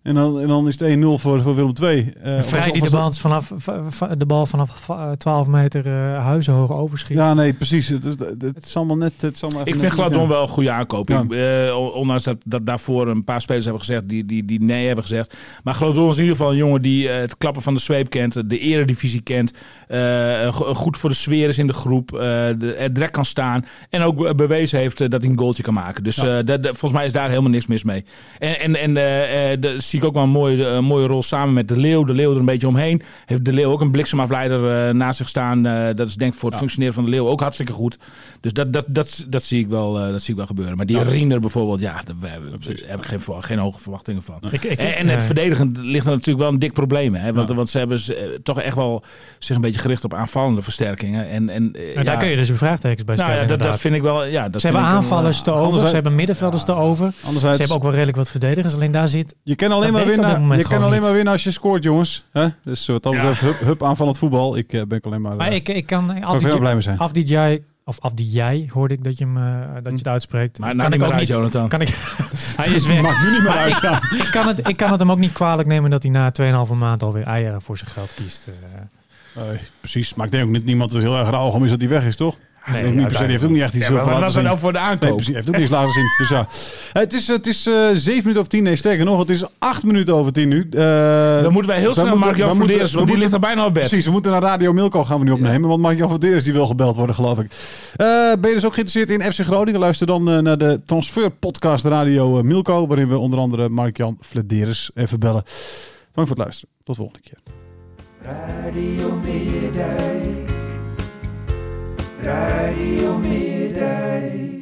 en dan, en dan is het 1-0 voor, voor Willem II. Eh,
Vrij die de bal vanaf, va- va- de bal vanaf eh, 12 meter eh huizenhoog overschiet.
Ja, nee, precies. Het, het, het, het is allemaal net... Het is allemaal
Ik vind Gladon wel een goede aankoop.
Ja.
Ik, eh, ondanks dat, dat daarvoor een paar spelers hebben gezegd die, die, die nee hebben gezegd. Maar Gladon is in ieder geval een jongen die eh, het klappen van de zweep kent. De eredivisie kent. eh, go- goed voor de sfeer is in de groep. eh, de, er direct kan staan. En ook be- bewezen heeft eh, dat hij een goaltje kan maken. Dus eh, dat- dat- volgens mij is daar helemaal niks mis mee. En, en, en eh, eh, de, zie ik ook wel een mooie, een mooie rol samen met De Leeuw. De Leeuw er een beetje omheen. Heeft De Leeuw ook een bliksemafleider eh, naast zich staan. Eh, dat is denk ik voor het functioneren van De Leeuw ook hartstikke goed. Dus dat, dat, dat, dat, zie, ik wel, eh, dat zie ik wel gebeuren. Maar die Riener bijvoorbeeld, ja, daar heb, daar heb ik geen, geen hoge verwachtingen van.
Ik- ik-
en en het
nee.
verdedigend ligt er natuurlijk wel een dik probleem. Hè? Want, want ze hebben eh, toch echt wel zich een beetje gericht op aanvallende versterkingen. En, en, eh,
Maar daar
ja,
kun je dus een vraagtekens bij
nou
stellen.
ja, dat, dat vind ik wel. Ja, dat
ze hebben aanvallers te
eh,
over, ze hebben middenvelders te over. Ze hebben ook wel redelijk wat verdedigers. Alleen daar zit...
je kan alleen, maar winnen, je kan alleen
niet.
maar winnen als je scoort, jongens. Hè? Dus wat dat
Ja.
betreft, hup, hup aanvallend voetbal. Ik eh, ben ik alleen maar...
Maar
eh,
ik, ik kan...
kan heel
die,
blij mee zijn.
af die jij... Of af die jij, hoorde ik dat je, hem, eh, dat je het uitspreekt.
Maar
kan
nou niet
ik ook
uit,
niet...
Jonathan.
Kan ik, [LAUGHS] hij is weg.
Maakt nu niet meer
Maar
uit. ja.
ik, kan het, ik kan het hem ook niet kwalijk nemen dat hij na 2,5 maand alweer eieren voor zijn geld kiest.
precies, maar ik denk ook niet niemand het heel erg rauw om is dat hij weg is, toch?
Nee,
ook niet per se, die heeft ook niet echt iets
Ja, maar wat was er nou voor de
Nee,
aankoop?
Hij heeft ook niets laten zien. Dus ja. Het is, het is eh, zeven minuten over tien. Nee, sterker nog, het is acht minuten over tien nu. Eh,
dan moeten wij heel snel Mark-Jan
moeten- we
want die
moeten-
ligt er bijna op bed.
Precies, we moeten naar Radio Milko gaan we nu opnemen. Want Mark-Jan die wil gebeld worden, geloof ik. Eh, ben je dus ook geïnteresseerd in FC Groningen? Luister dan naar de transfer podcast Radio Milko. Waarin we onder andere Mark-Jan even bellen. Dank voor het luisteren. Tot de volgende keer.
Radio Meerdijk. Radio Meerdijk.